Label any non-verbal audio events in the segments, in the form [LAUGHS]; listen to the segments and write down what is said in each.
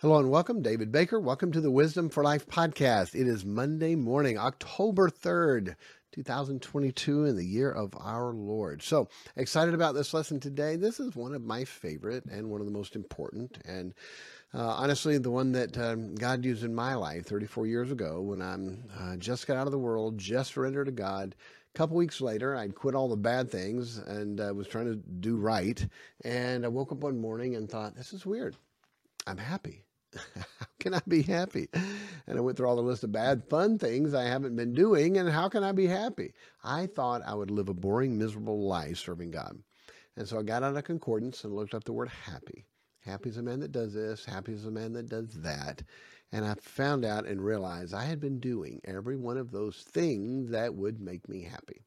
Hello and welcome, David Baker. Welcome to the Wisdom for Life podcast. It is Monday morning, October 3rd, 2022, in the year of our Lord. So excited about this lesson today. This is one of my favorite and one of the most important, and uh, honestly, the one that um, God used in my life 34 years ago when I'm uh, just got out of the world, just surrendered to God. A couple weeks later, I'd quit all the bad things and uh, was trying to do right. And I woke up one morning and thought, this is weird. I'm happy. How [LAUGHS] can I be happy? And I went through all the list of bad, fun things I haven't been doing, and how can I be happy? I thought I would live a boring, miserable life serving God. And so I got out a concordance and looked up the word happy. Happy is a man that does this, happy is a man that does that. And I found out and realized I had been doing every one of those things that would make me happy.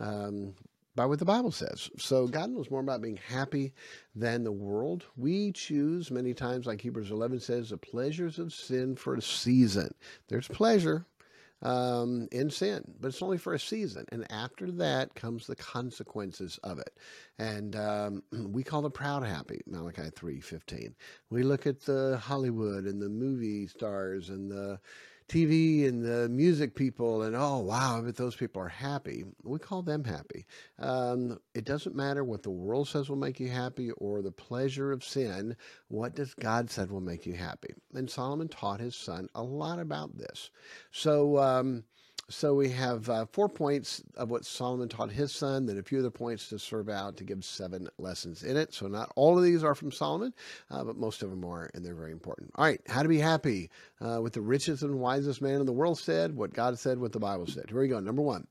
Um, by what the Bible says. So God knows more about being happy than the world. We choose many times, like Hebrews 11 says, the pleasures of sin for a season. There's pleasure um, in sin, but it's only for a season. And after that comes the consequences of it. And um, [CLEARS THROAT] we call the proud happy, Malachi 3.15. We look at the Hollywood and the movie stars and the TV and the music people, and oh, wow, but those people are happy. We call them happy. Um, it doesn't matter what the world says will make you happy or the pleasure of sin. What does God said will make you happy? And Solomon taught his son a lot about this. So, um, so we have uh, four points of what Solomon taught his son, then a few other points to serve out to give seven lessons in it. So not all of these are from Solomon, uh, but most of them are, and they're very important. All right, how to be happy uh, with the richest and wisest man in the world said, what God said, what the Bible said. Here we go. Number one,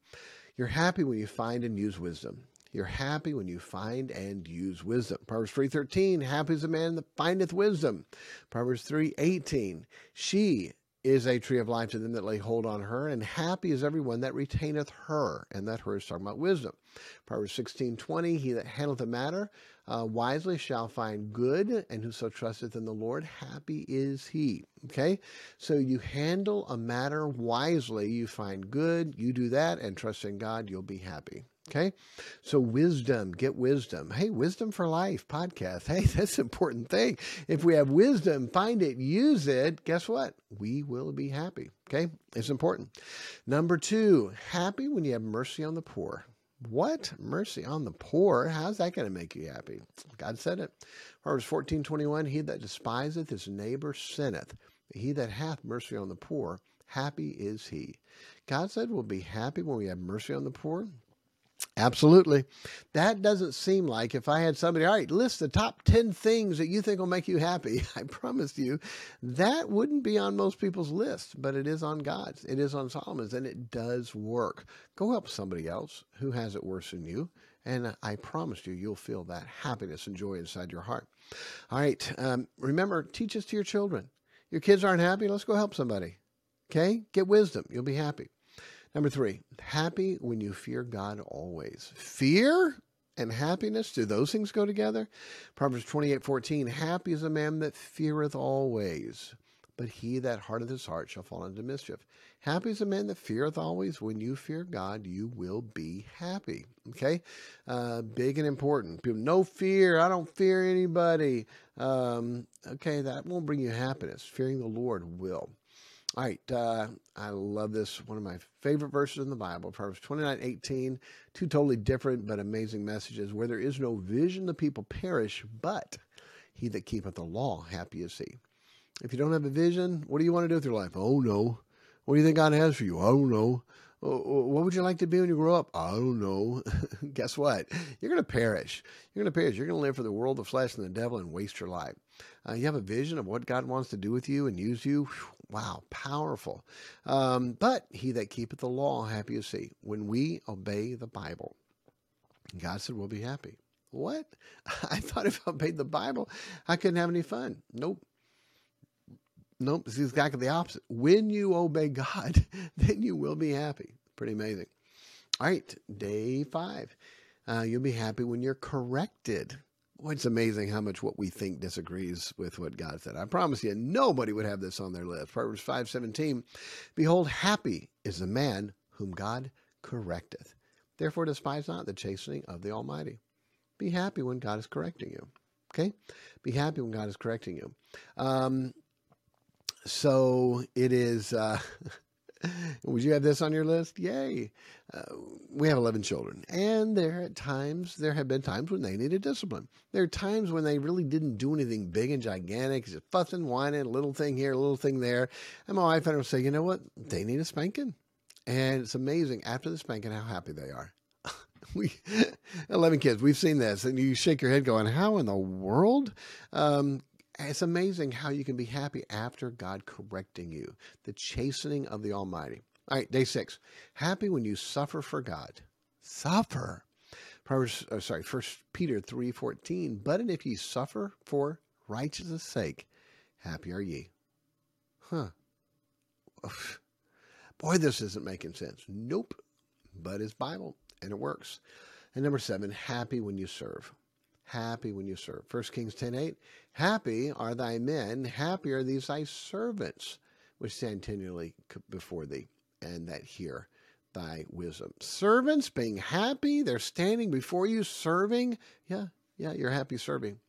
you're happy when you find and use wisdom. You're happy when you find and use wisdom. Proverbs 3:13, happy is the man that findeth wisdom. Proverbs 3:18, she is a tree of life to them that lay hold on her, and happy is everyone that retaineth her. And that her is talking about wisdom. Proverbs sixteen twenty: He that handleth a matter uh, wisely shall find good, and whoso trusteth in the Lord, happy is he. Okay? So you handle a matter wisely, you find good, you do that, and trust in God, you'll be happy. Okay. So wisdom, get wisdom. Hey, wisdom for life podcast. Hey, [LAUGHS] that's an important thing. If we have wisdom, find it, use it. Guess what? We will be happy. Okay. It's important. Number two, happy when you have mercy on the poor. What? Mercy on the poor? How's that going to make you happy? God said it. Proverbs 14, 21, He that despiseth his neighbor sinneth. He that hath mercy on the poor, happy is he. God said we'll be happy when we have mercy on the poor. Absolutely. That doesn't seem like if I had somebody, all right, list the top 10 things that you think will make you happy. [LAUGHS] I promise you that wouldn't be on most people's list, but it is on God's. It is on Solomon's, and it does work. Go help somebody else who has it worse than you. And I promise you, you'll feel that happiness and joy inside your heart. All right. Um, remember, teach this to your children. Your kids aren't happy. Let's go help somebody. Okay? Get wisdom. You'll be happy. Number three, happy when you fear God always. Fear and happiness, do those things go together? Proverbs 28 14, happy is a man that feareth always, but he that hardeneth his heart shall fall into mischief. Happy is a man that feareth always. When you fear God, you will be happy. Okay? Uh, big and important. People, no fear. I don't fear anybody. Um, okay, that won't bring you happiness. Fearing the Lord will. All right, uh, I love this. One of my favorite verses in the Bible, Proverbs 29 18. Two totally different but amazing messages. Where there is no vision, the people perish, but he that keepeth the law, happy is he. If you don't have a vision, what do you want to do with your life? Oh, no. What do you think God has for you? Don't know. What would you like to be when you grow up? I don't know. [LAUGHS] Guess what? You're going to perish. You're going to perish. You're going to live for the world, the flesh, and the devil and waste your life. Uh, you have a vision of what God wants to do with you and use you. Wow, powerful. Um, but he that keepeth the law, happy is he. When we obey the Bible, God said we'll be happy. What? [LAUGHS] I thought if I obeyed the Bible, I couldn't have any fun. Nope. Nope. It's exactly the opposite. When you obey God, [LAUGHS] then you will be happy. Pretty amazing. All right, day five. Uh, you'll be happy when you're corrected. It's amazing how much what we think disagrees with what God said. I promise you, nobody would have this on their list. Proverbs 5:17, Behold, happy is the man whom God correcteth. Therefore despise not the chastening of the Almighty. Be happy when God is correcting you. Okay? Be happy when God is correcting you. Um, so it is. Uh, [LAUGHS] would you have this on your list? Yay. Uh, we have 11 children, and there at times, there have been times when they needed discipline. There are times when they really didn't do anything big and gigantic, just fussing, whining, a little thing here, a little thing there. And my wife and I would say, you know what? They need a spanking. And it's amazing after the spanking how happy they are. [LAUGHS] we [LAUGHS] 11 kids we've seen this and you shake your head going how in the world um, it's amazing how you can be happy after god correcting you the chastening of the almighty all right day six happy when you suffer for god suffer Proverbs, uh, sorry, First Peter three fourteen. But if ye suffer for righteousness' sake, happy are ye. Huh. [LAUGHS] Boy, this isn't making sense. Nope. But it's Bible and it works. And number seven, happy when you serve. Happy when you serve. 1 Kings 10 8, happy are thy men, happy are these thy servants, which stand continually before thee, and that hear thy wisdom. Servants being happy, they're standing before you serving. Yeah, yeah, you're happy serving.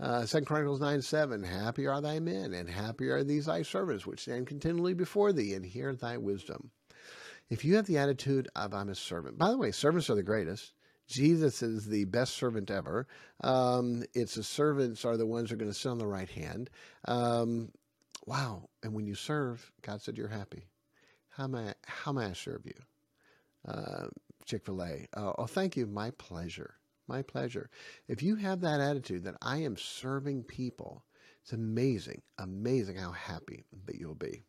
Uh, 2 Chronicles 9 7, happy are thy men, and happy are these thy servants, which stand continually before thee, and hear thy wisdom. If you have the attitude of I'm a servant, by the way, servants are the greatest. Jesus is the best servant ever. Um, it's the servants are the ones who are going to sit on the right hand. Um, wow! And when you serve, God said you're happy. How may I, how may I serve you? Uh, Chick Fil A. Uh, oh, thank you. My pleasure. My pleasure. If you have that attitude that I am serving people, it's amazing, amazing how happy that you'll be.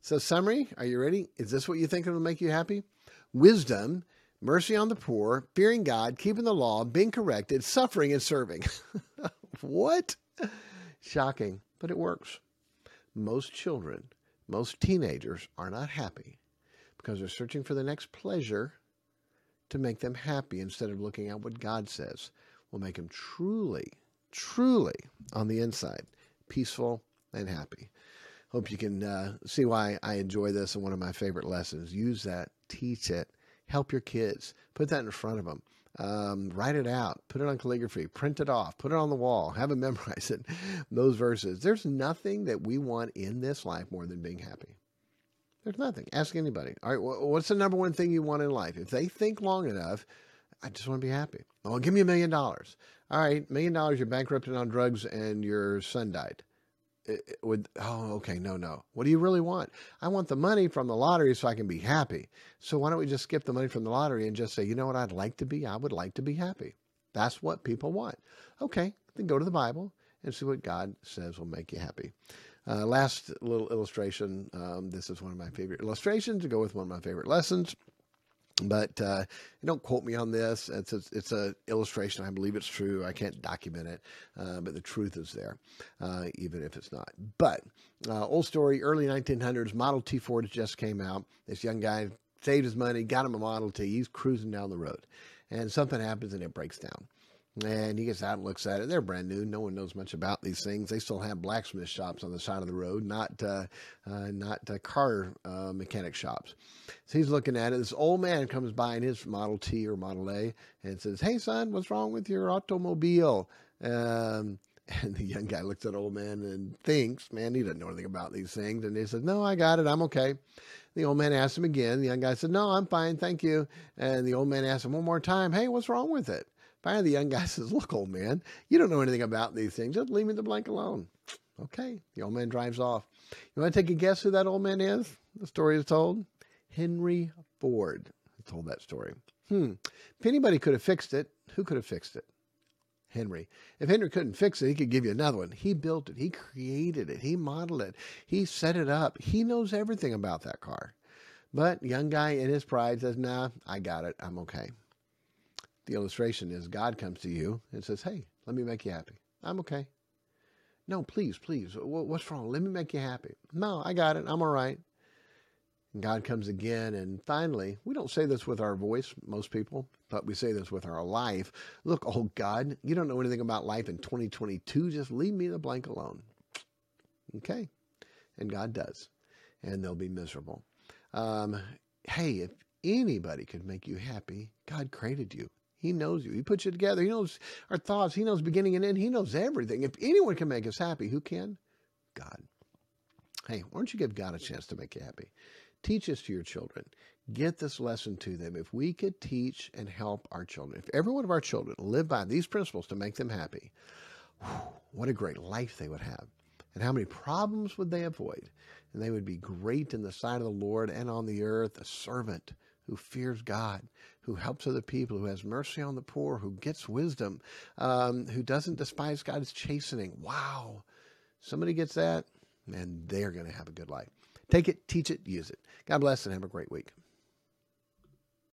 So, summary, are you ready? Is this what you think will make you happy? Wisdom, mercy on the poor, fearing God, keeping the law, being corrected, suffering, and serving. [LAUGHS] what? Shocking, but it works. Most children, most teenagers are not happy because they're searching for the next pleasure to make them happy instead of looking at what God says will make them truly, truly on the inside peaceful and happy. Hope you can uh, see why I enjoy this and one of my favorite lessons. Use that, teach it, help your kids, put that in front of them. Um, write it out, put it on calligraphy, print it off, put it on the wall, [LAUGHS] have them memorize it. Those verses. There's nothing that we want in this life more than being happy. There's nothing. Ask anybody. All right, what's the number one thing you want in life? If they think long enough, I just want to be happy. Oh, give me a million dollars. All right, million dollars, you're bankrupted on drugs and your son died it would oh okay no no. What do you really want? I want the money from the lottery so i can be happy. So why don't we just skip the money from the lottery and just say you know what i'd like to be? I would like to be happy. That's what people want. Okay then go to the bible and see what god says will make you happy. Uh, last little illustration um, this is one of my favorite illustrations to go with one of my favorite lessons but uh, don't quote me on this. It's a, it's a illustration. I believe it's true. I can't document it, uh, but the truth is there, uh, even if it's not. But uh, old story, early 1900s, Model T Ford just came out. This young guy saved his money, got him a Model T. He's cruising down the road, and something happens and it breaks down. And he gets out and looks at it. They're brand new. No one knows much about these things. They still have blacksmith shops on the side of the road, not uh, uh, not uh, car uh, mechanic shops. So he's looking at it. This old man comes by in his Model T or Model A and says, "Hey, son, what's wrong with your automobile?" Um, [LAUGHS] and the young guy looks at old man and thinks, man, he doesn't know anything about these things. And he says, no, I got it. I'm okay. The old man asks him again. The young guy said, no, I'm fine. Thank you. And the old man asks him one more time, hey, what's wrong with it? Finally, the young guy says, Look, old man, you don't know anything about these things. Just leave me the blank alone. Okay. The old man drives off. You want to take a guess who that old man is? The story is told. Henry Ford told that story. Hmm. If anybody could have fixed it, who could have fixed it? Henry. If Henry couldn't fix it, he could give you another one. He built it. He created it. He modeled it. He set it up. He knows everything about that car. But young guy in his pride says, nah, I got it. I'm okay. The illustration is God comes to you and says, Hey, let me make you happy. I'm okay. No, please, please. What's wrong? Let me make you happy. No, I got it. I'm all right. And God comes again. And finally, we don't say this with our voice, most people, but we say this with our life. Look, oh God, you don't know anything about life in 2022. Just leave me the blank alone. Okay. And God does. And they'll be miserable. Um, hey, if anybody could make you happy, God created you. He knows you. He puts you together. He knows our thoughts. He knows beginning and end. He knows everything. If anyone can make us happy, who can? God. Hey, why don't you give God a chance to make you happy? Teach this to your children. Get this lesson to them. If we could teach and help our children, if every one of our children lived by these principles to make them happy, what a great life they would have. And how many problems would they avoid? And they would be great in the sight of the Lord and on the earth, a servant who fears God, who helps other people, who has mercy on the poor, who gets wisdom, um, who doesn't despise God's chastening. Wow. Somebody gets that, and they're going to have a good life. Take it, teach it, use it. God bless, and have a great week.